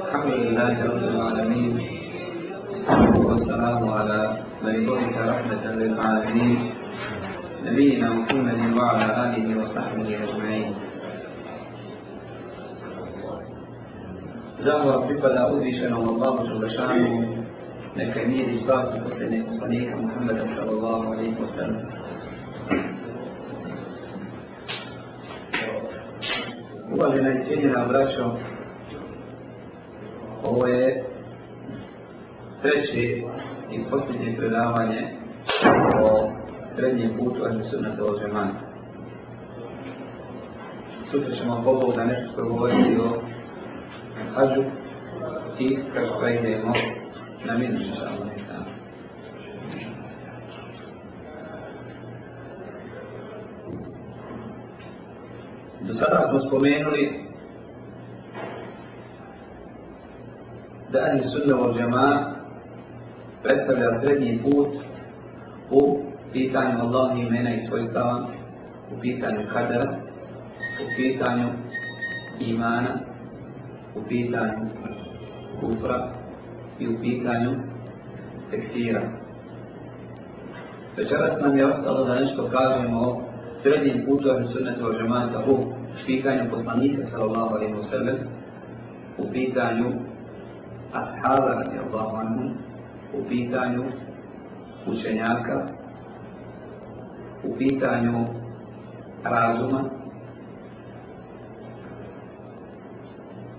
الحمد لله رب العالمين والصلاة والسلام على من بعث رحمة للعالمين نبينا محمد وعلى آله وصحبه أجمعين Zahvala pripada uzvišenom Allahu Đelešanu, neka je mir i spas na posljednjeg poslanika Muhammeda sallallahu alaihi wa sallam. Uvažena i cijenjena braćo, Ovo je treće i posljednje predavanje o srednjem putu Ahlusuna za ođemanje. Sutra ćemo Bogu da nešto progovoriti o hađu i kako sve idemo na minu šalama. Do sada smo spomenuli da Ali Sunnovo džema predstavlja srednji put u pitanju Allahi imena i svojstava, u pitanju kadera, u pitanju imana, u pitanju kufra i u pitanju tekfira. Večeras nam je ostalo da nešto kažemo o srednjem putu Ali Sunnovo džema u pitanju poslanika sallallahu alaihi wa sallam, u pitanju ashaba radi Allahu anhu u pitanju učenjaka, u pitanju razuma.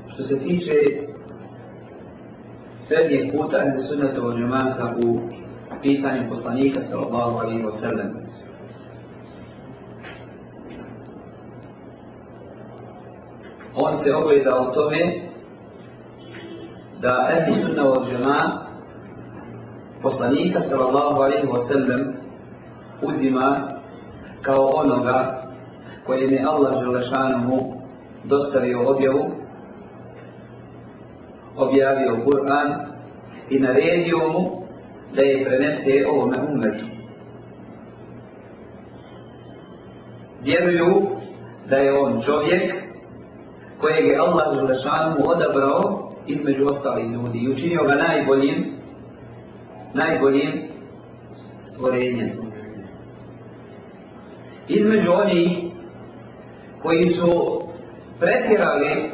Što se tiče srednje puta ili sunnata od njumaka u pitanju poslanika sallallahu alaihi wa sallam. On se ogledao tome da ehli sunna od žena poslanika sallallahu alaihi wa sallam uzima kao onoga kojim je Allah Želešanomu dostavio objavu, objavio Kur'an i naredio mu da je prenese ovome umetu. Vjeruju da je on čovjek kojeg je Allah Želešanomu odabrao između ostalih ljudi i učinio ga najboljim, najboljim stvorenjem. Između onih koji su pretjerali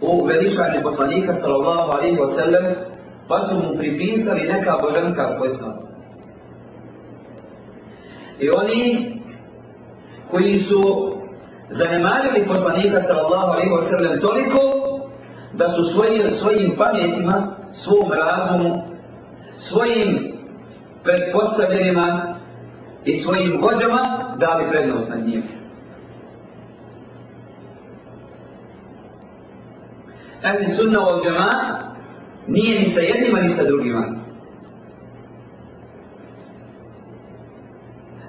u veličanje poslanika sallallahu alaihi wa sallam, pa su mu pripisali neka božanska svojstva. I oni koji su zanemarili poslanika sallallahu alaihi wa sallam toliko da su svojim, svojim pametima, svom razumu, svojim predpostavljenima i svojim vođama dali prednost nad njim. Ali sunna od džama nije ni sa jednima ni sa drugima.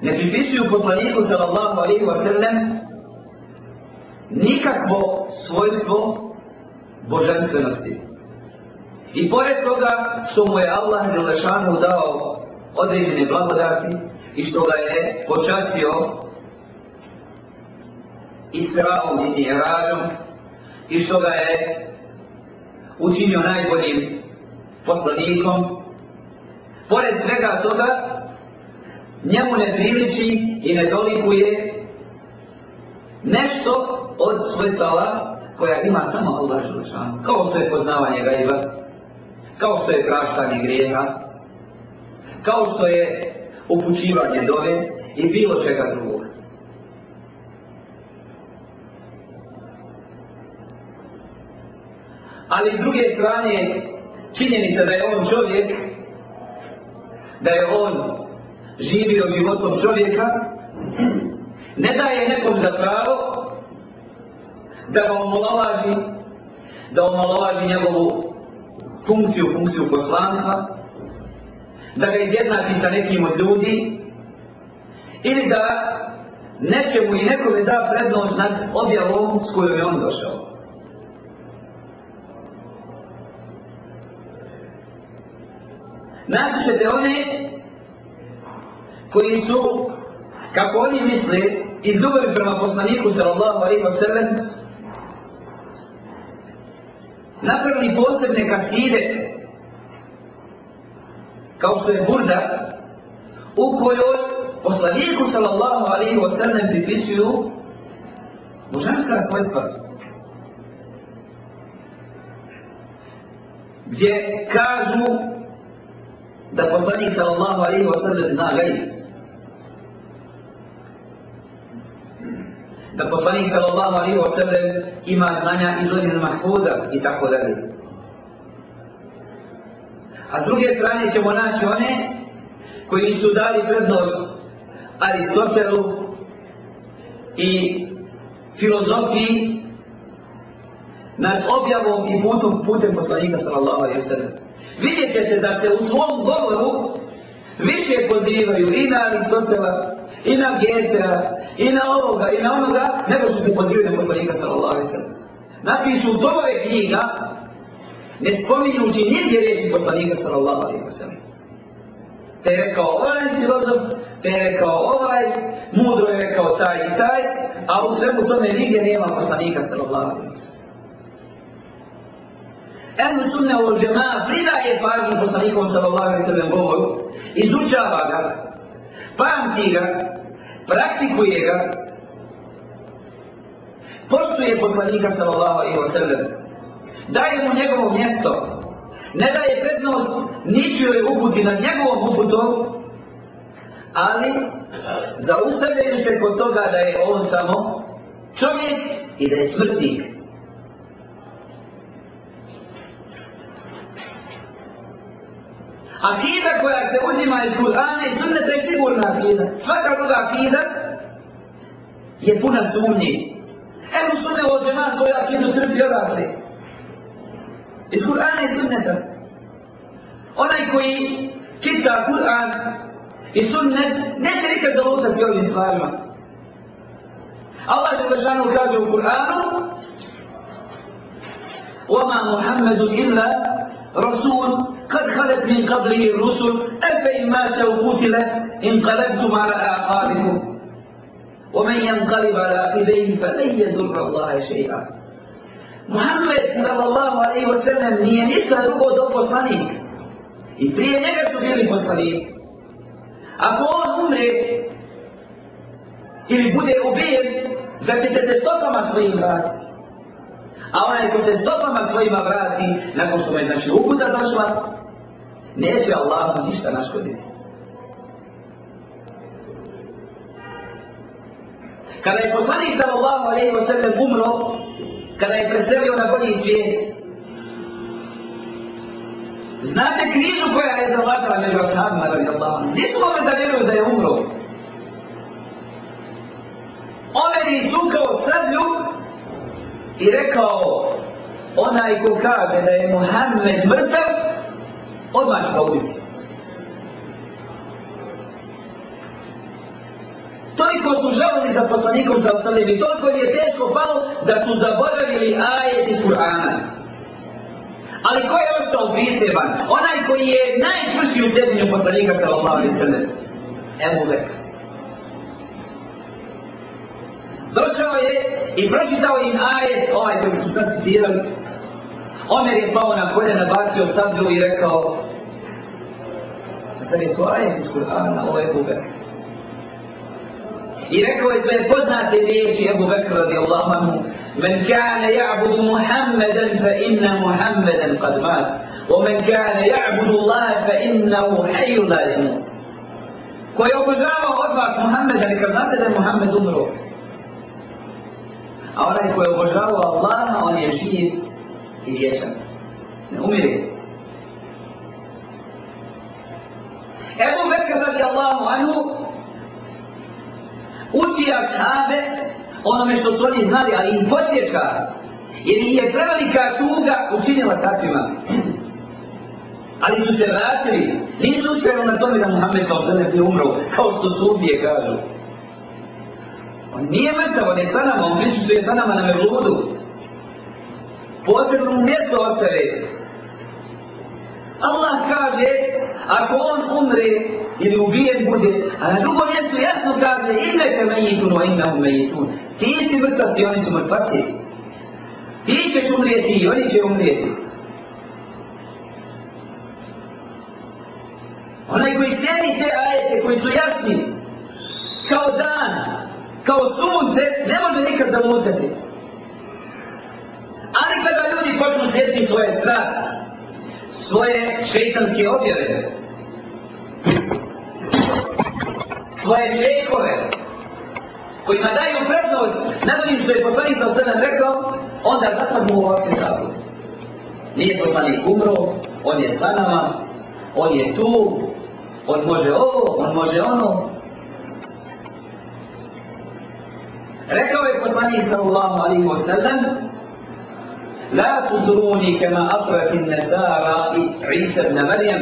Ne pripisuju poslaniku sallallahu alaihi wa sallam nikakvo svojstvo božanstvenosti. I pored toga što mu je Allah Đelešanu dao određene blagodati i što ga je počastio Israom i Mirađom i što ga je učinio najboljim poslanikom. Pored svega toga, njemu ne priliči i ne dolikuje nešto od svojstava koja ima samo Allah Želešanu, kao što je poznavanje gajba, kao što je praštanje grijeha, kao što je upućivanje dove i bilo čega drugog. Ali s druge strane, činjenica da je on čovjek, da je on živio životom čovjeka, ne daje nekom za pravo da ga omalovaži, da omalovaži njegovu funkciju, funkciju poslanstva, da ga izjednači sa nekim od ljudi, ili da nečemu i nekome da prednost nad objavom s kojom je on došao. Naći ćete oni koji su, kako oni misle, iz ljubavi prema poslaniku sallallahu alaihi wa sallam, napravili posebne kaside kao što je burda u kojoj poslaniku sallallahu alaihi wa sallam pripisuju božanska svojstva gdje kažu da poslanik sallallahu alaihi wa sallam zna gajit da poslanik sallallahu alaihi wa sallam ima znanja iz lemin mahfuda i tako dalje. A s druge strane ćemo naći one koji su dali prednost Aristotelu i filozofiji nad objavom i putom putem poslanika sallallahu alaihi wa sallam. Vidjet ćete da se u svom govoru više pozivaju i na Aristotela i na Getera, i na ovoga, i na onoga, nego što se pozivaju na poslanika sallallahu alaihi sallam. Napišu tome knjiga, ne spominjući nijedje riječi poslanika sallallahu alaihi sallam. Te je rekao ovaj filozof, te je rekao ovaj, mudro je rekao taj i taj, a u svemu tome nigdje nema poslanika sallallahu alaihi sallam. Ehlu sunne ovo žemaa pridaje pažnju poslanikom sallallahu alaihi sallam govoru, izučava ga, pamti ga, praktikuje ga, poštuje poslanika sallallahu alaihi wa sallam, daje mu njegovo mjesto, ne daje prednost ničijoj uputi nad njegovom uputom, ali zaustavljaju se kod toga da je on samo čovjek i da je smrtnik. akida koja se uzima iz Kur'ana i sunneta je sigurna akida. Svaka druga akida je puna sumnje. Evo sunne od žena svoju akidu srbi odavle. Iz Kur'ana i sunneta. Onaj koji čita Kur'an i sunnet neće nikad zalutati ovim stvarima. Allah Želešanu kaže u Kur'anu وَمَا مُحَمَّدٌ إِلَّا رَسُولٌ قد خلت من قبله الرسل أفإن مات أو قتل انقلبتم على أعقابكم ومن ينقلب على عقبيه فلن يضر الله شيئا Muhammed sallallahu alaihi wa sallam nije ništa drugo do poslanika. I prije njega su bili poslanici. Ako on umre ili bude ubijen, za ćete se stokama svojim vratiti. A onaj ko se stopama svojima vrati, nakon što mu je znači uputa došla, neće Allah ništa naškoditi. Kada je poslanik sallallahu alaihi wa sallam umro, kada je preselio na bolji svijet, Znate knjižu koja je zavadila među ashabima radi Allahom? Gdje su ome da vjeruju da je umro? Ome je izvukao sablju i rekao onaj ko kaže da je Muhammed mrtav, odmah ću pobiti. Toliko su žalili za poslanikom sa osnovnim i toliko je teško palo da su zaboravili ajet iz Kur'ana. Ali ko je ostao priseban? Onaj koji je najčvrši u zemlju poslanika sa Allahom i Srbom. Evo uvek. Došao je i pročitao im ajet, ovaj koji su sad citirali. Omer je pao na koljena, bacio sablju i rekao Zar je to ajet iz Kur'ana, ovo ovaj je Bubek. I rekao je svoje poznate riječi Ebu Bekr radi Allahu anhu Men kane ja'budu Muhammeden fa inna Muhammeden kad mat O men kane ja'budu Allah fa inna Muhayyu dalimu Ko je obožavao od vas Muhammeden, kad znate da je Muhammed umro, A onaj koji obožavao Allaha, on je živ i vječan. Ne umire. Ebu Bekka radi Allahu anhu uči ashabe onome što su oni znali, ali ih podsjeća jer ih je prevelika tuga učinila takvima. Ali su se vratili, nisu uspjeli na tome da Muhammed sa osrednje umro, kao što su ubije kažu. On nije mrtav, on je sa nama, on prisutuje sa nama na mevludu. Posebno mu mjesto ostave. Allah kaže, ako on umre ili ubijen bude, a na drugom mjestu jasno kaže, ime ka mejitun, o ime u mejitun. Ti si mrtac i oni su mrtvaci. Ti ćeš umrijeti i oni će umrijeti. Onaj koji sjeni te ajete, koji su jasni, kao dan, kao sunce, ne može nikad zamutati. Ali kada ljudi počnu slijediti svoje strasti, svoje šeitanske objave, svoje šejkove, kojima daju prednost, nadalim što je poslanik sa osrednjem rekao, onda zato mu ovakve zavu. Nije poslanik umro, on je sa nama, on je tu, on može ovo, on može ono, Rekao je poslanik sallallahu alaihi wa sallam La tudruni kema atrafin nasara i Isa ibn Marijam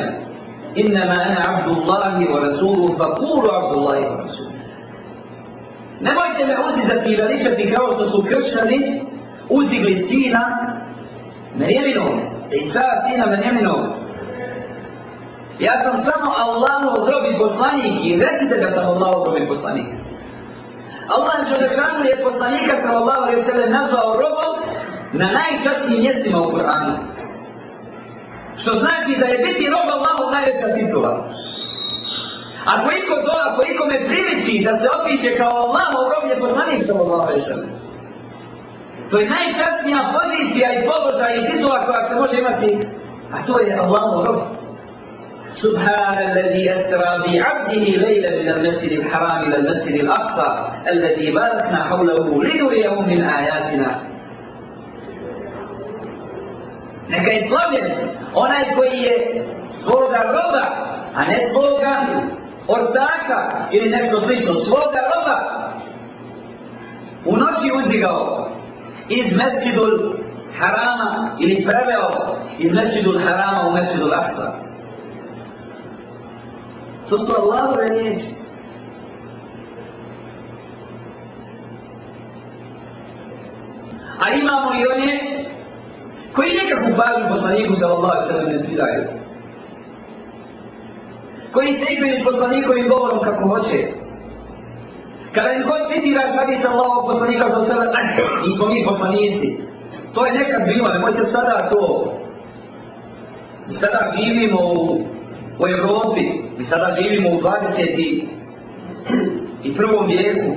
Innama ana abdullahi wa rasuluh fa kulu abdullahi wa rasuluh Nemojte me uzdizati i veličati kao što su kršćani uzdigli sina Marijaminov, Isa sina Marijaminov Ja sam samo Allahov robit poslanik i recite da sam Allahov robit poslanik Allah Đelešanu je poslanika sallallahu alaihi sallam nazvao robom na najčastnijim mjestima u Koranu. Što znači da je biti rob Allahu najveća titula. Ako iko to, ako iko me priliči da se opiše kao Allahov rob je poslanik sallallahu alaihi sallam. To je najčastnija pozicija i položaj i titula koja se može imati, a to je Allahov rob. سبحان الذي أسرى بعبده ليلا من المسجد الحرام إلى المسجد الأقصى الذي باركنا حوله لنريه من آياتنا Neka je slavljen onaj koji je svoga roba, a ne svoga ortaka ili nešto slično, svoga roba u noći uzdigao iz mesjidul harama ili preveo iz mesjidul harama u mesjidul aksa. To su Allahove riječi. A imamo i one koji nekakvu pažnju poslaniku za Allah sebe ne pridaju. Koji se igraju s poslanikovim govorom kako hoće. Kada im god citiraš hadis Allahov poslanika za sebe, ah, nismo mi poslanici. To je nekad bilo, nemojte sada to. I sada živimo u u Evropi, mi sada živimo u 20. i prvom vijeku,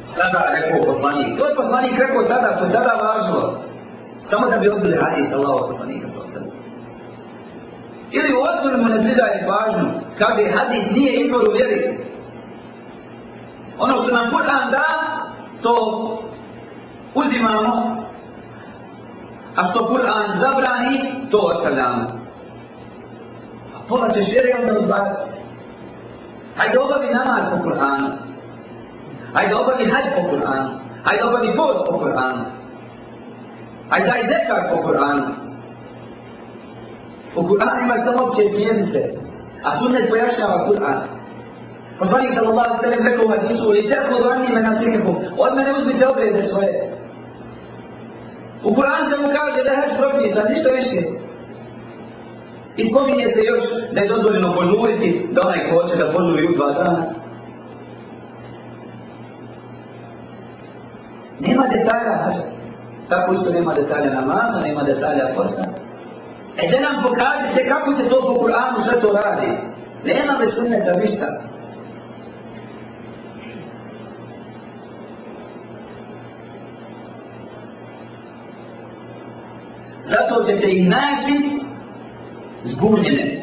sada rekao poslanik. To je poslanik rekao tada, to je tada važno. Samo da bi odbili hadis Allaho poslanika sa osam. Ili u osnovu mu ne pridaje važno, kaže hadis nije izvor u vjeri. Ono što nam Kur'an da, to uzimamo, a što Kur'an zabrani, to ostavljamo pola ćeš vjeri onda odbaciti. Hajde obavi namaz po Kur'anu. Hajde obavi hađ po Kur'anu. Hajde obavi post po Kur'anu. Hajde daj zekar po Kur'anu. U Kur'anu ima sam opće smjernice. A sunnet pojašnjava Kur'an. Poslanik sallallahu alaihi sallam rekao u hadisu, li te kod vani ime nasirniku, od mene uzmite obrede svoje. U Kur'anu se mu kaže da je hađ propisan, ništa više. I spominje se još da je dozvoljeno požuriti, da onaj ko hoće da požuri u dva dana. Nema detalja, tako isto nema detalja namaza, nema detalja posta. E da nam pokažete kako se to po Kur'anu sve to radi. Nema me sunne da višta. Zato ćete ih naći zbunjene.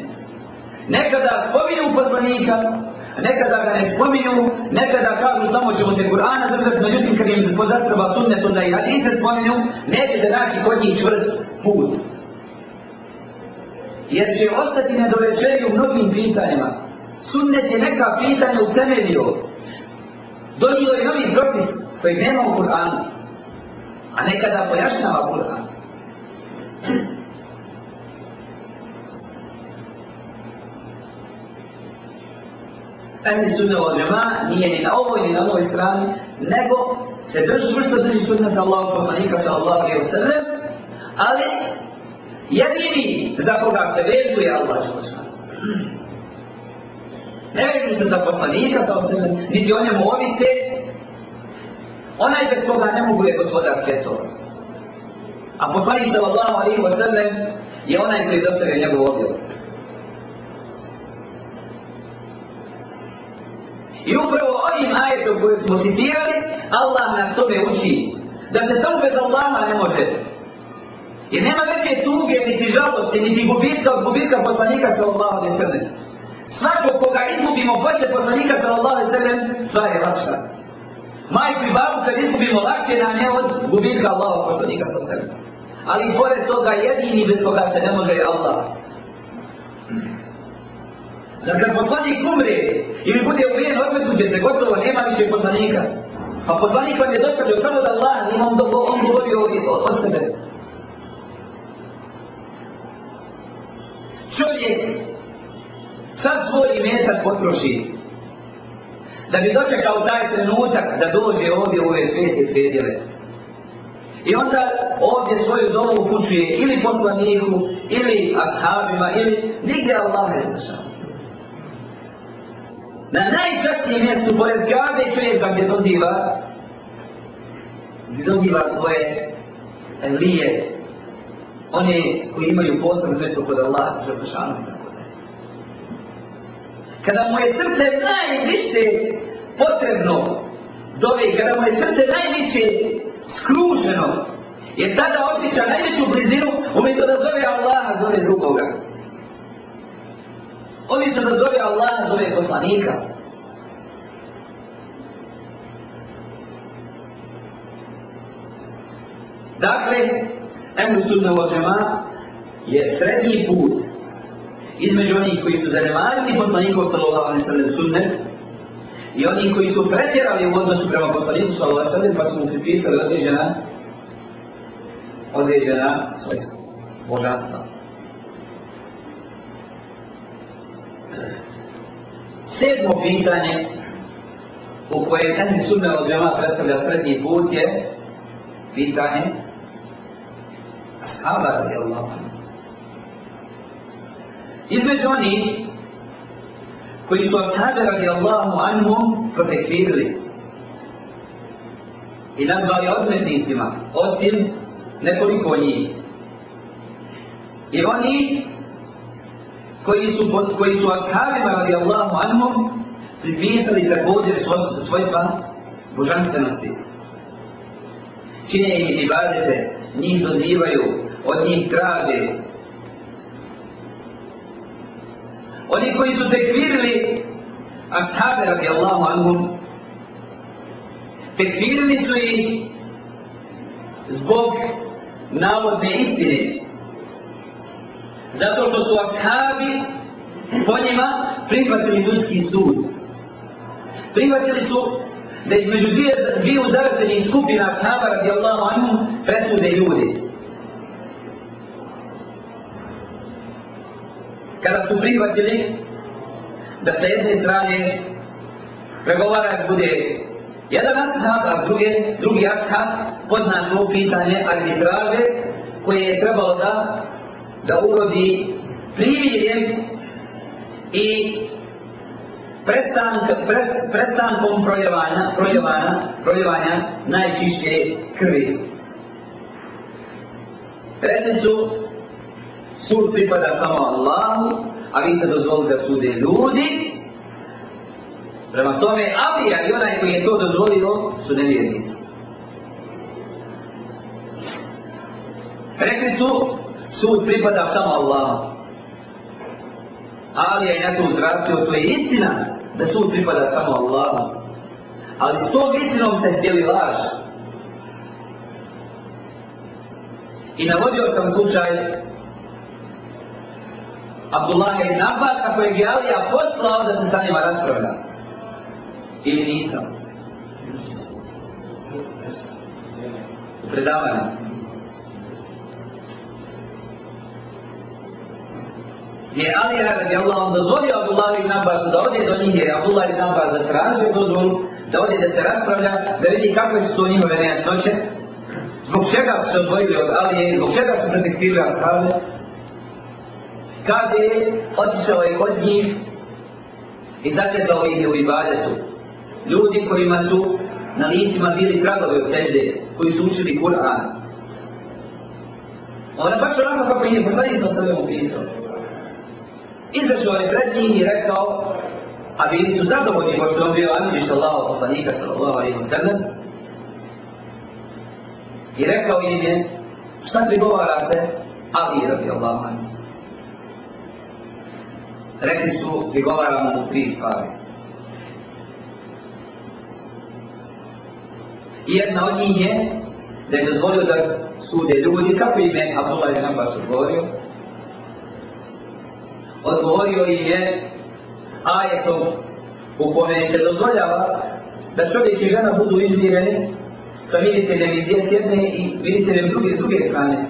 Nekada spominju poslanika, nekada ga ne spominju, nekada kažu samo ćemo se Kur'ana držati, no ljudi kad im pozatrva sunnet, onda i radi se spominju, neće da naći kod njih čvrst put. Jer će ostati nedovečeri u mnogim pitanjima. Sunnet je neka pitanja utemelio. Donio je novi propis koji nema u Kur'anu. A nekada pojašnjava Kur'an. Ehli sunna od ljema nije ni na ovoj, ni na ovoj strani, nego se drži čvrsto drži sunna za Allahu poslanika sallallahu alaihi wa sallam, ali jedini za koga se vezuje Allah sallallahu Ne vezuje se za poslanika sallallahu alaihi wa sallam, niti o njemu ovise, onaj bez koga ne mogu je gospodar svjetova. A poslanik sallallahu alaihi wa sallam je onaj koji dostavio njegovu odjelu. I upravo ovim ajetom koje smo citirali, Allah nas tome uči. Da se samo bez Allaha ne može. Jer nema veće tuge, niti žalosti, niti gubitka od gubitka poslanika sa Allaho ne srne. Svako koga izgubimo poslije poslanika sa Allaho ne srne, stvar je lakša. Majku i babu kad izgubimo lakše nam je od gubitka Allaho poslanika sa srne. Ali pored toga jedini bez koga se ne može je Allah. Zar kad poslanik umre ili bude ubijen, odmetnut će se, gotovo, nema više poslanika. Pa poslanik vam je dostavio samo da Allah nima on, dobo, on govori o, o, o sebe. Čovjek sa svoj imetak potroši da bi dočekao taj trenutak da dođe ovdje u ove svijete predjele. I onda ovdje svoju domu upućuje ili poslaniku, ili ashabima, ili nigdje Allah ne znašao. Na najsvrstijem mjestu, pored Kabe, čovjek ga gdje doziva, gdje doziva svoje eh, lije, one koji imaju posao, to je kod Allah, Želšanu i tako da. Kada mu je srce najviše potrebno dove, kada mu je srce najviše skruženo, jer tada osjeća najveću blizinu, umjesto da zove Allaha, zove drugoga. Oni se da zove Allah, zove poslanika. Dakle, Ehlu Sunna wa Džema je srednji put između onih koji su zanemarili poslanikov sallallahu alaihi sallam sunnet i oni koji su pretjerali u odnosu prema poslaniku sallallahu alaihi sallam pa su mu pripisali određena određena svojstva, božanstva. Sedmo pitanje u koje Ehli Sunne od Džemaat predstavlja srednji put je pitanje Ashaba radi Allah. Između onih koji su Ashaba radi Allahu anhu protekvirili i nazvali odmetnicima, osim nekoliko njih. I onih koji su, koji su ashabima radi Allahu anhum pripisali također svojstva božanstvenosti. Čine im i badete, njih dozivaju, od njih traže. Oni koji su tekvirili ashabe radi Allahu anhum, tekvirili su ih zbog navodne istine, Zato što su ashabi po njima prihvatili ljudski sud. Prihvatili su da između dvije, dvije uzavrcenih skupina ashaba radi Allahu anhu presude ljudi. Kada su prihvatili da sa jedne strane pregovara bude jedan ashab, a druge, drugi ashab poznan mu pitanje arbitraže koje je trebalo da da urodi primjerjem i prestank, prest, prestankom projevanja, projevanja, projevanja najčišće krvi. Rekli su, sud pripada samo Allahu, a vi ste dozvoli da sude ljudi. Prema tome, Abija i onaj koji je to dozvolio, su nevjernici. Rekli su, sud pripada samo Allahu. Ali je jasno uzvratio, to je istina da sud pripada samo Allahu. Ali s tom istinom ste htjeli laž. I navodio sam slučaj Abdullah je nabas kako je Gjalija poslao da se sa njima raspravlja. Ili nisam? U predavanju. gdje je Ali radi Allah on dozvolio Abdullah ibn Abbasu da ode do njih, jer je Abdullah ibn Abbas zatražio dozvolu da ode da se raspravlja, da vidi kakve su to njihove nejasnoće, zbog čega su se odvojili od Ali, zbog čega su protiv Kibra stavili. Kaže, otišao je kod njih i zakljepao ih je u ibadetu. Ljudi kojima su na licima bili tragovi od sežde, koji su učili Kur'an. Ona baš onako kako je poslanik sa sobom upisao izrašao je pred njim i rekao, a bili su zadovoljni pošto je on bio Andrić Allah od poslanika sallallahu alaihi wa sallam, i rekao im je, šta prigovarate, Ali je rabi Allah man. Rekli su, prigovaramo mu tri stvari. I jedna od njih je, da je dozvolio da sude ljudi, kako ime Abdullah ibn Abbas odgovorio, odgovorio im je ajetom u kome se dozvoljava da čovjek i žena budu izmirene sa miriteljem iz jedne i miriteljem druge, s druge strane.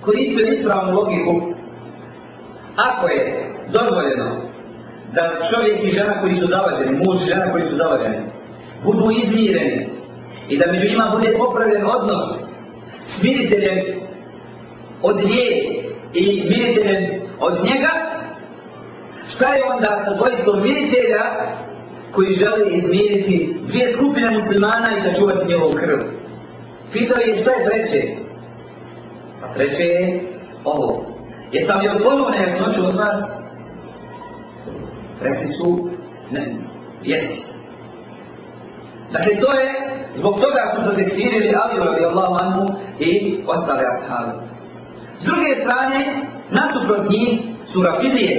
Koristio ispravnu logiku. Ako je dozvoljeno da čovjek i žena koji su zavadjeni, muž i žena koji su zavadjeni, budu izmireni i da među njima bude popravljen odnos s miriteljem od nje i miriteljem od njega, šta je onda sa dvojicom miritelja koji žele izmiriti dvije skupine muslimana i sačuvati njegovu krv? Pitao je šta je treće? Pa treće je ovo. Jesam li je ponovno nejasnoću od vas? Rekli su, ne, jesi. Dakle, to je, zbog toga su protekfirili Ali radijallahu anhu i ostale ashabi. S druge strane, nasuprot njih su rafidije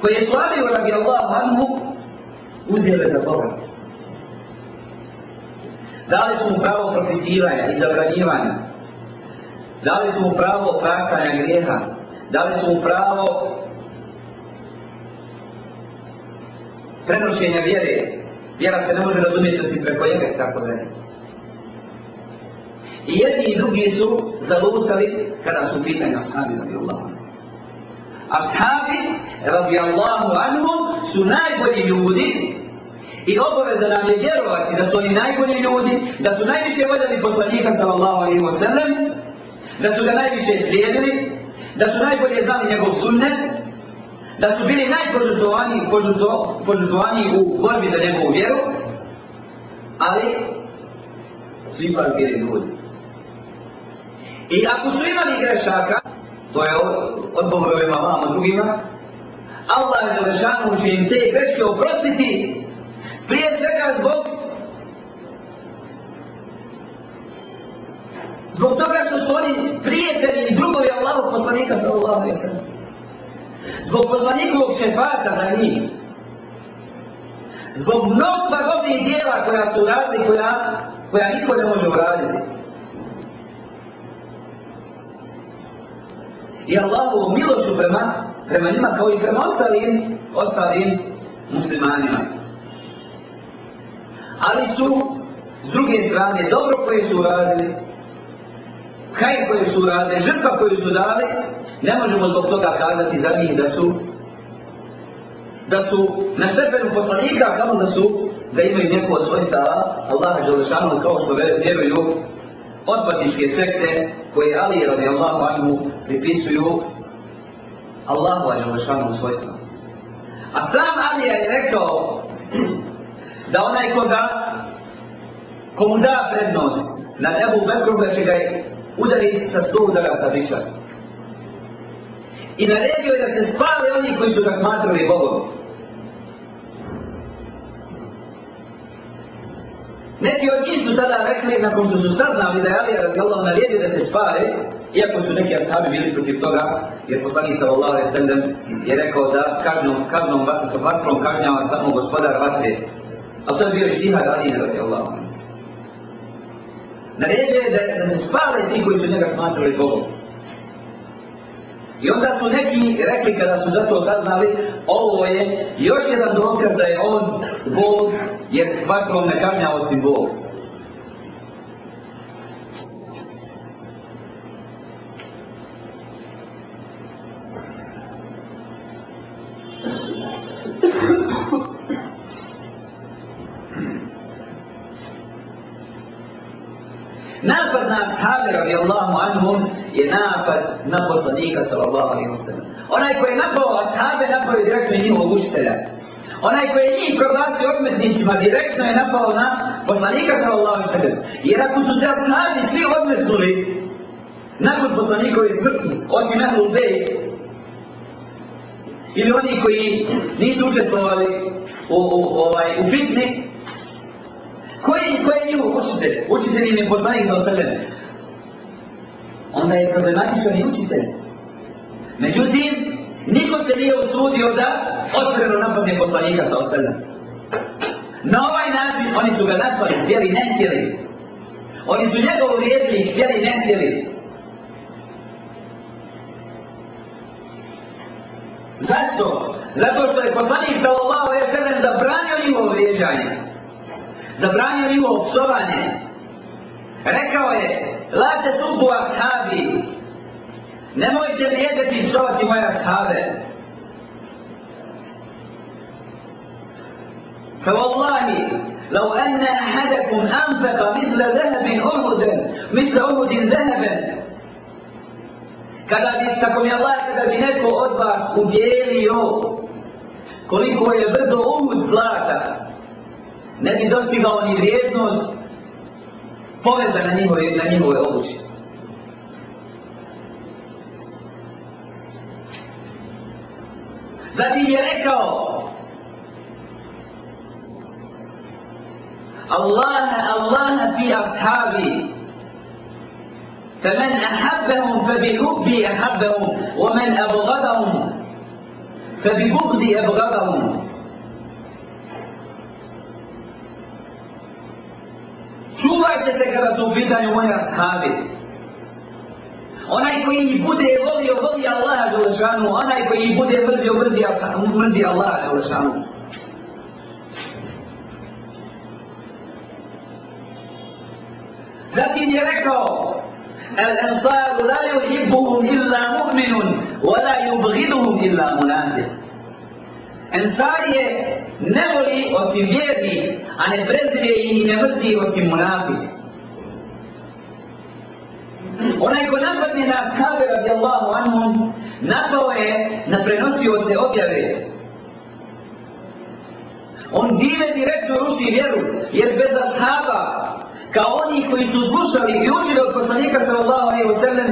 koje su Aliju radi Allahu anhu uzijele za Boga. Dali su mu pravo propisivanja i zabranjivanja. Dali su mu pravo opraštanja grijeha. Dali su mu pravo prenošenja vjere. Vjera se ne može razumjeti što si preko jebe, tako da je. I jedni i drugi su zalutali kada su pitanje ashabi radi Allahom. Ashabi radi Allahom su najbolji ljudi i obaveza nam je vjerovati da su oni najbolji ljudi, da su najviše voljeli poslanika sallallahu alaihi wa sallam, da su ga najviše slijedili, da su najbolje znali njegov sunnet, da su bili najpožutovani požuto, požutovani u borbi za njegovu vjeru, ali svi parkiri ljudi. I ako su imali grešaka, to je od, od bogovima vama drugima, Allah je zašanu će im te greške oprostiti prije svega zbog zbog toga što su oni prijatelji i drugovi Allahog poslanika sallallahu alaihi wa sallam zbog poslanikovog šefata na njih zbog mnoštva dobrih dijela koja su uradili koja, koja niko ne može uraditi i Allahovu milošu prema, prema njima kao i prema ostalim, ostalim muslimanima. Ali su, s druge strane, dobro koje su uradili, kaj koje su uradili, žrtva koju su dali, ne možemo zbog toga kazati za njih da su da su na stepenu poslanika, kao da su da imaju neko od svojstava Allaha Đelešanu, kao što vjeruju odbatničke sekte koje Ali je radi Allahu Anhu pripisuju Allahu Anhu Lešanu u svojstvu. A sam Ali je rekao da onaj ko da, ko mu da prednost na Ebu Bekru da će ga udariti sa sto udara sa bićar. I naredio je da se spale oni koji su ga smatrali Bogom. Neki od njih su tada rekli, nakon što su saznali da je Ali radijallahu na lijevi da se spale, iako su neki ashabi bili protiv toga, jer poslanik sallallahu alaihi sallam je rekao da kadnom, kadnom, vatrom kadnjava samo gospodar vatre. Ali to je bio štiha Ali radijallahu na lijevi. Na lijevi je da, da se spale ti koji su njega smatrali bolom. I onda su neki rekli kada su zato saznali, ovo je još jedan dokaz da je on Bog, jer svakom ne kažnjao si Bog. Napad na ashabi radijallahu anhum je napad na poslanika sallallahu alaihi wa Onaj koji je napao ashabe, napao je direktno njihovog učitelja. Onaj koji je njih proglasio odmetnicima, direktno je napao na poslanika sallallahu alaihi wa Jer ako su se ashabi svi odmetnuli, nakon poslanikove smrti, osim Ahlul Bejt, ili oni koji nisu učestvovali u, u, u, ovaj, u fitni, koji koji je njihov učitelj? Učitelj im je poznanik sa osrlem. Onda je problematičan i učitelj. Međutim, niko se nije usudio da otvrno napadne poslanika sa osrlem. Na ovaj način oni su ga napali, htjeli, ne htjeli. Oni su njega uvijedili, htjeli, ne htjeli. Zašto? Zato što je poslanik sallallahu alejhi ve sellem zabranio njemu vrijeđanje zabranio njivo opsovanje. Rekao je, lajte subu ashabi, nemojte vjedeti i psovati moje ashabe. فَوَاللَّهِ لَوْ أَنَّ أَحَدَكُمْ أَنْفَقَ مِثْلَ ذَهَبٍ أُرْهُدٍ مِثْلَ أُرْهُدٍ ذَهَبٍ Kada bi, tako mi Allah, kada bi neko od vas ubijelio koliko je vrdo umut zlata, ne bi dostigao ni vrijednost poveza na njihove, na njihove obuće. Zatim je rekao Allaha, Allaha bi ashabi فمن أحبهم فبحبي أحبهم ومن أبغضهم فببغضي أبغضهم čuvajte se kada su u pitanju moji ashabi. Onaj koji ih bude volio, voli Allaha Đelešanu, onaj koji ih bude mrzio, mrzi, mrzi Allaha Đelešanu. Zatim je rekao, El Ansaru la yuhibbuhum illa mu'minun, wa la yubhiduhum illa munadih. Ensarije ne voli osim vjerni, a ne prezire i ne mrzi osim munafi. Onaj ko napadne na ashabe radijallahu anhum, napao je na prenosioce objave. On dime direktno ruši vjeru, jer bez ashaba, kao oni koji su slušali i učili od poslanika sallallahu alaihi wa sallam,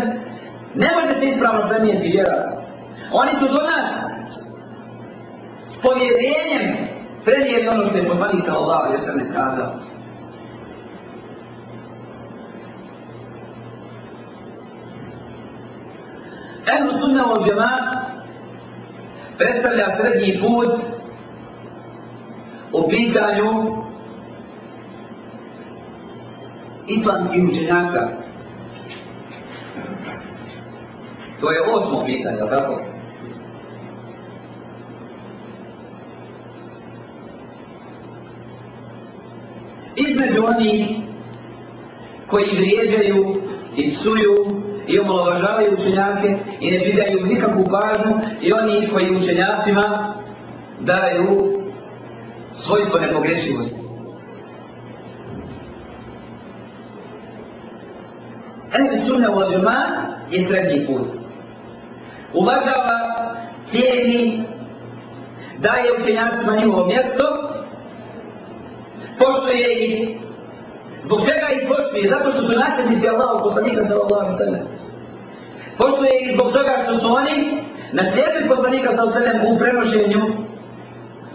ne može se ispravno prenijeti vjera. Oni su do nas povjerenjem prenijeli ono što je poslanik sa Allaho jer sam ne kazao. Ehlu sunna od džemat predstavlja srednji put u pitanju islamskih učenjaka. To je osmo pitanje, tako? između onih koji vrijeđaju i psuju i omalovažavaju učenjake i ne pridaju nikakvu pažnju i oni koji učenjacima daju svojstvo nepogrešivosti. Ehli sunna u odjuma je srednji put. Uvažava, cijeni, daje učenjacima njimovo mjesto, poštuje i zbog čega ih poštuje? Zato što su nasljednici Allahu poslanika sallallahu alejhi ve sellem. Poštuje ih zbog toga što su oni nasljednici poslanika sallallahu alejhi ve sellem u prenošenju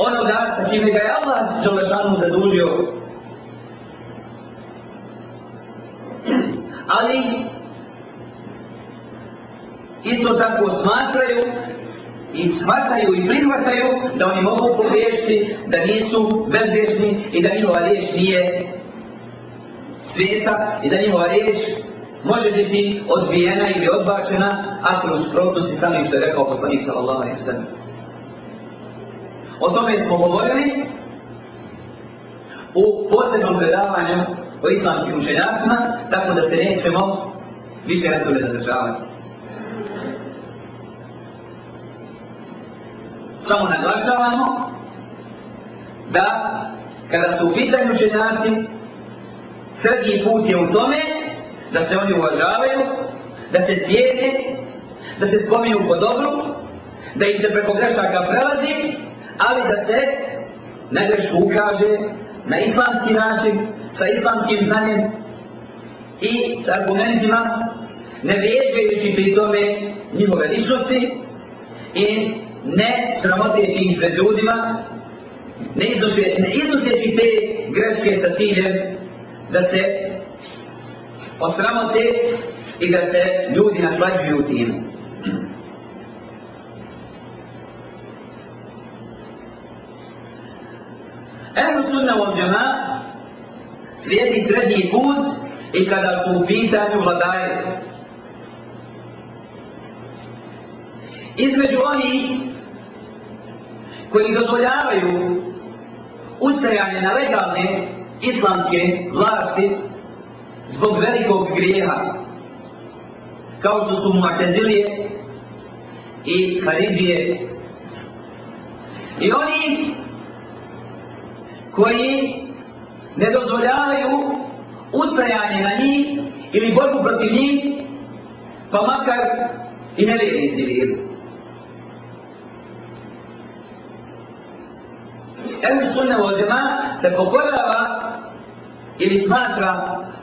onoga sa čime ga je Allah dželešanu zadužio. Ali isto tako smatraju i shvataju i prihvataju da oni mogu pogriješiti, da nisu bezgrešni i da njihova riječ nije svijeta i da njihova riječ može biti odbijena ili odbačena ako u sprotnosti sami što je rekao poslanik sallallahu alaihi wa O tome smo govorili u posebnom predavanju o islamskim učenjacima, tako da se nećemo više retule zadržavati. samo naglašavamo da kada su u pitanju ženjaci, srednji put je u tome da se oni uvažavaju, da se cijete, da se spominju po dobru, da ih se preko grešaka prelazi, ali da se na grešku ukaže na islamski način, sa islamskim znanjem i s argumentima, ne vjezgajući pri tome njihove ličnosti i ne sramoteći ih pred ljudima, ne iznoseći, ne iznoseći te greške sa ciljem da se osramote i da se ljudi naslađuju tim. Ehlu sunna u ovdjama slijedi srednji put i kada su u pitanju vladaje. Između onih koji dozvoljavaju ustajanje na legalne islamske vlasti zbog velikog grijeha kao što su Mu'tazilije i Farizije i oni koji ne dozvoljavaju ustajanje na njih ili borbu protiv njih pa makar i ne vjeri Ehlu sunne o zema se pokorava ili smatra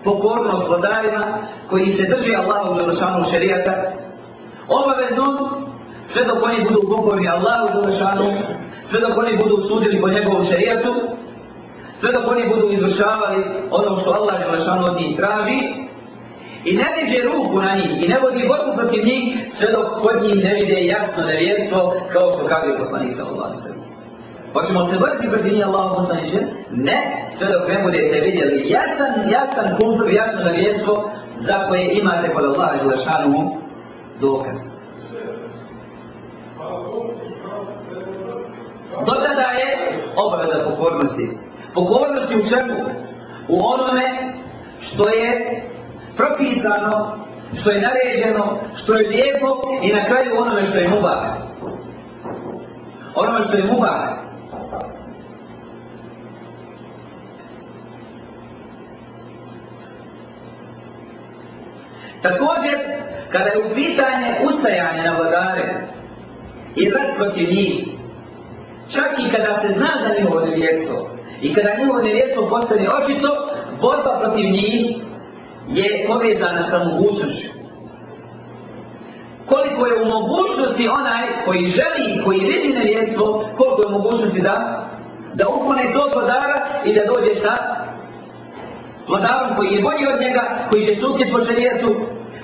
pokornost vladarima koji se drži Allahu u Lelešanu šarijata. Obavezno, sve dok oni budu pokorni Allahu u Lelešanu, sve dok oni budu sudili po njegovu šarijatu, sve dok oni budu izvršavali ono što Allah u Lelešanu od njih traži, i ne diže ruku na njih i ne vodi borbu protiv njih sve dok kod njih ne vide jasno nevjerstvo kao što kaže poslanik sallallahu alejhi ve Hoćemo se vrti brzini Allaho poslaniče? Ne, sve dok ne budete vidjeli jasan, jasan kufr, jasno navijestvo za koje imate kod Allaha Želešanu dokaz. Dodada je obaveza pokornosti. Pokornosti u čemu? U onome što je propisano, što je naređeno, što je lijepo i na kraju onome što je mubar. Onome što je mubar. Također, kada je u pitanje ustajanje na vladare i rad protiv njih, čak i kada se zna za njihovo nevjesto i kada njihovo nevjesto postane očito, borba protiv njih je povezana sa mogućnošću. Koliko je u mogućnosti onaj koji želi, koji vidi nevjesto, koliko je u mogućnosti da, da upone tog vladara i da dođe sa vladarom koji je bolji od njega, koji će se ukljeti po šarijetu,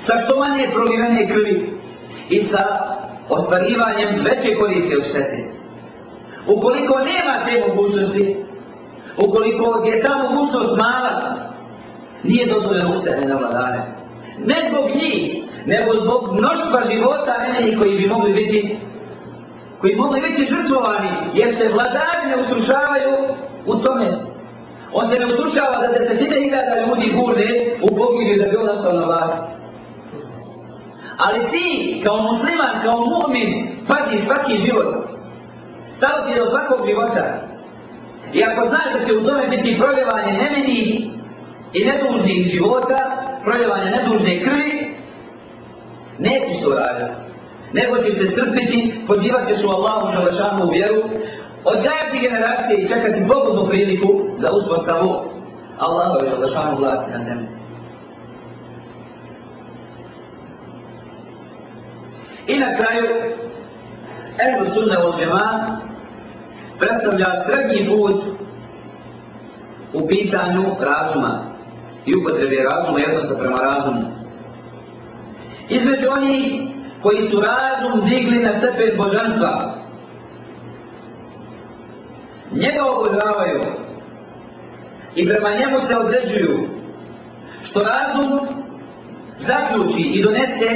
sa što manje prolivene krvi i sa ostvarivanjem veće koriste od štete. Ukoliko nema te mogućnosti, ukoliko je ta mogućnost mala, nije dozvoljeno ustane na vladare. Ne zbog njih, nego zbog mnoštva života nemenih koji bi mogli biti koji mogli biti žrtvovani, jer se vladari ne usrušavaju u tome. On se ne usrušava da desetite hiljada ljudi gurne u pogibu da bi on ostao na vlasti. Ali ti, kao musliman, kao mu'min, pati svaki život. Stalo ti do svakog života. I ako znaš da će u tome biti proljevanje nemenih i nedužnih života, proljevanje nedužne krvi, nećeš to raditi. Nego ćeš se strpiti, pozivat ćeš u Allahu i Allahšanu u vjeru, odgajati generacije i čekati pogodnu priliku za uspostavu Allahu i Allahšanu vlasti na zemlji. I na kraju, Ebu Sunna u Džema predstavlja srednji put u pitanju razuma i upotrebe razuma jednosa prema razumu. Između onih koji su razum digli na stepen božanstva, njega obožavaju i prema njemu se određuju što razum zaključi i donese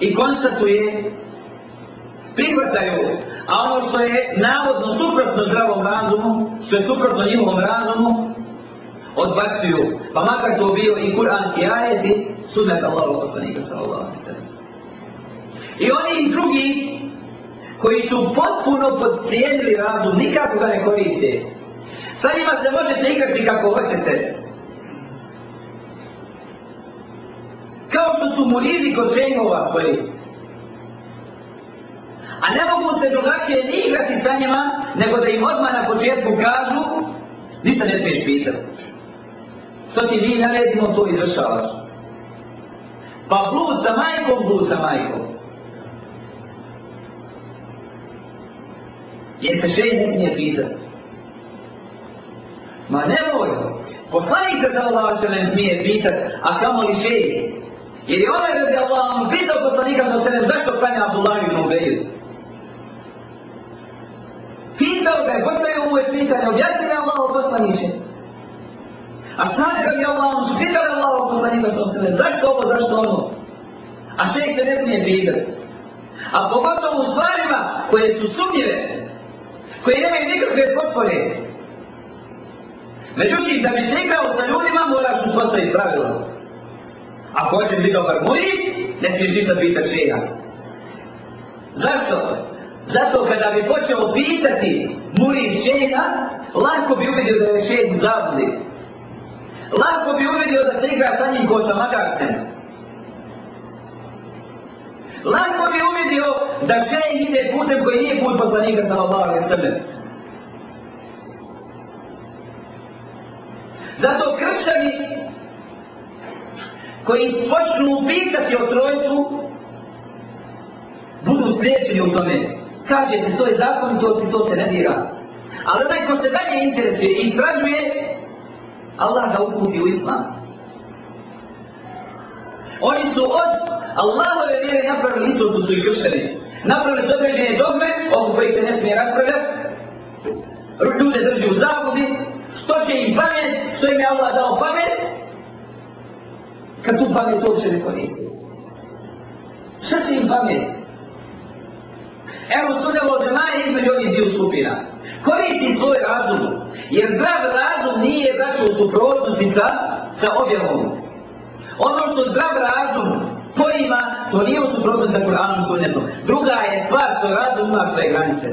i konstatuje prihvataju, a ono što je navodno suprotno zdravom razumu, što je suprotno njihovom razumu, odbacuju, pa makar to bio i kuranski ajeti, sunet Allahu poslanika sallallahu alaihi sallam. I oni i drugi, koji su potpuno podcijenili razum, nikako ga ne koriste, sa njima se možete igrati kako hoćete, kao što su muridi kod ženjova svoje. A ne mogu se drugačije ni igrati sa njima, nego da im odmah na početku kažu, ništa ne smiješ pitati. Što ti mi naredimo, to i dršavaš. Pa blud sa majkom, blud sa majkom. Jer se še ne smije pitati. Ma nemoj, poslanik se za Allah se ne smije pitati, a kamo li šeji? Jer je onaj radi Allah vam pitao poslanika sa sebe zašto klanja Abdullah ibn Ubeir. Pitao ga je, postavio mu je pitanje, objasni mi Allah poslaniće. A sami radi Allah vam su pitali Allah poslanika sa sebe zašto ovo, zašto ono. A še se ne smije pitati. A pogotovo u stvarima koje su sumnjive, koje nemaju nikakve potpore. Međutim, da bi se igrao sa ljudima, moraš uspostaviti pravila. Ako hoće biti dobar muri, ne smiješ ništa pitati šeha. Zašto? Zato kada bi počeo pitati muri šeha, lako bi uvidio da je šeha zabudi. Lako bi uvidio da se igra sa njim ko sa magarcem. Lako bi uvidio da šeha ide putem koji nije put poslanika sa Allahom i sebe. koji počnu pitati o trojstvu, budu spriječeni u tome. Kaže se, to je zakonitost i to se ne dira. Ali onaj ko se dalje interesuje i istražuje, Allah ga uputi u islam. Oni su od Allahove vjere napravili isto što su i kršćani. Napravili su određene dogme, oko kojih se ne smije raspravljati. Ljude drži u zavodi, što će im pamet, što im je Allah dao pamet, kad tu pamet uopće ne koristi. Šta će im pamet? Evo sudjelo džemaje između ovih dviju skupina. Koristi svoj razum, jer zdrav razum nije braćo u suprotnosti sa, sa objavom. Ono što zdrav razum pojima, to nije u suprotnosti sa Kur'anom sunnetom. Druga je stvar što razum ima svoje granice.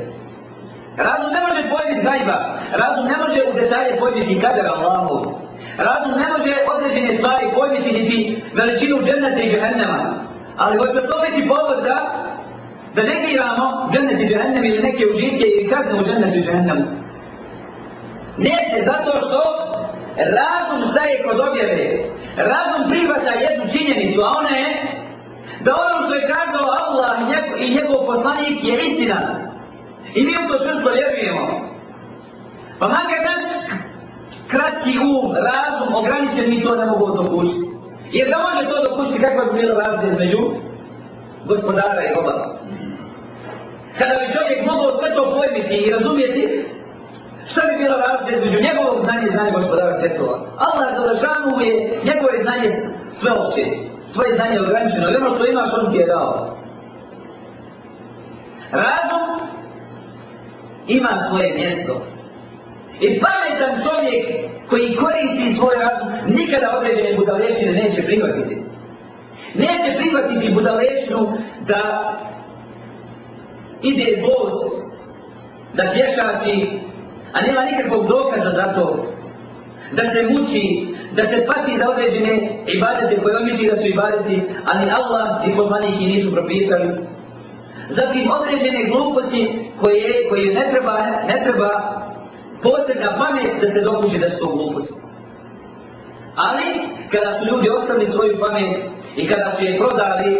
Razum ne može pojmiti gajba, razum ne može u detalje pojmiti kadera Allahovu. Razum ne može određene stvari pojmiti niti veličinu džennete i džehennema. Ali hoće to biti povod da da ne giramo džennet i džehennem ili neke užitke ili kaznu u džennet i džehennem. Neće zato što razum staje kod objave. Razum privata jednu činjenicu, a ona je da ono što je kazao Allah i njegov poslanik je istina. I mi u to što vjerujemo. Pa makar naš kratki um, razum, ograničen mi to ne mogu dopušiti. Jer da može to dopušiti, kakva bi bilo razlika između gospodara i roba? Kada bi čovjek mogao sve to pojmiti i razumjeti, šta bi bilo razlika između njegovog znanja i znanja gospodara svjetova? Allah za lešanu je njegove znanje sveopće. Tvoje znanje je ograničeno, ono što imaš, on ti je dao. Razum ima svoje mjesto, I pametan čovjek koji koristi svoj razum, nikada određene budalešine neće prihvatiti. Neće prihvatiti budalešinu da ide bos, da pješači, a nema nikakvog dokaza za to. Da se muči, da se pati za određene ibadete koje on misli da su ibadeti, ali Allah i poslanih i nisu propisali. Zatim određene gluposti koje, koje ne treba, ne treba posebna pamet da se dokuće da su to gluposti. Ali, kada su ljudi ostavili svoju pamet i kada su je prodali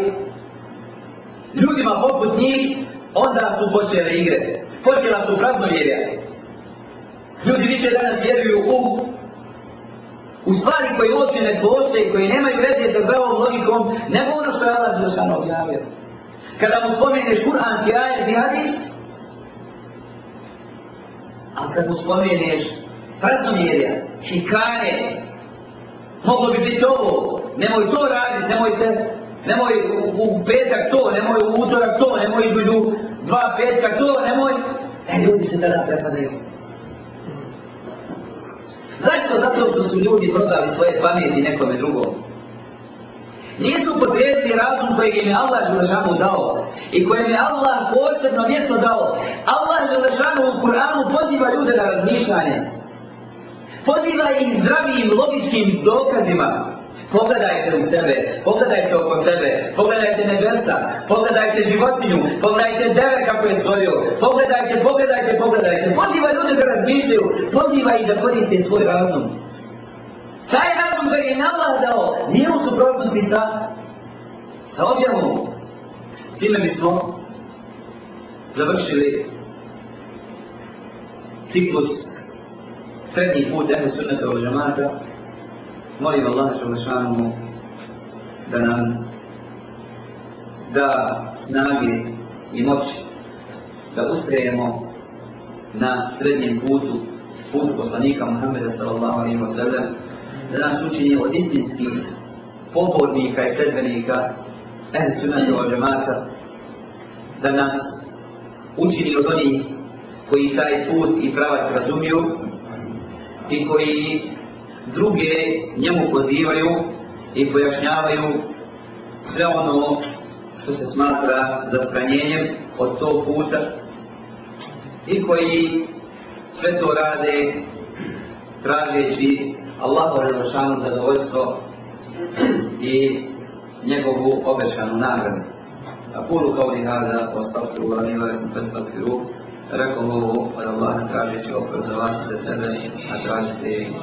ljudima poput njih, onda su počele igre. Počela su prazno vjerja. Ljudi više danas vjeruju u u stvari koje uopće ne postoje, koje nemaju veze sa pravom logikom, nego ono što je Allah Žešan objavio. Kada mu spomeneš kuranski ajet i hadis, A kad mu spomeneš pratomirja, hikaje, moglo bi biti ovo, nemoj to raditi, nemoj se, nemoj u, u petak to, nemoj u utorak to, nemoj između dva petka to, nemoj, e, ljudi se tada prepadaju. Zašto? Zato što su ljudi prodali svoje pameti nekome drugom nisu upotrijebiti razum kojeg im je Allah Želešanu dao i kojem je Allah posebno mjesto dao. Allah Želešanu u Kur'anu poziva ljude na razmišljanje. Poziva ih zdravim logičkim dokazima. Pogledajte u sebe, pogledajte oko sebe, pogledajte nebesa, pogledajte životinju, pogledajte dere kako je stvorio, pogledajte, pogledajte, pogledajte. Poziva ljude da razmišljaju, poziva ih da koriste svoj razum. Taj razum koji je Allah dao, nije u suprotnosti sa, sa objavom. S time bismo završili ciklus srednji put ene sunnata ovo džamata. Molim Allah, želešanomu, da nam da snage i moći da ustrejemo na srednjem putu, putu poslanika Muhammeda sallallahu alaihi wa sallam, da nas učini od istinskih pobodnika i sredbenika Ehli Sunnati wa Jamaata da nas učini od onih koji taj put i pravac razumiju i koji druge njemu pozivaju i pojašnjavaju sve ono što se smatra zastranjenjem od tog puta i koji sve to rade tražeći Allah ovaj zadovoljstvo i njegovu obećanu nagradu. A puru kao li hada, ostavku u lani, lakum festavku u, rekom ovu, od Allaha tražit će opet za vas za sebe, a tražite i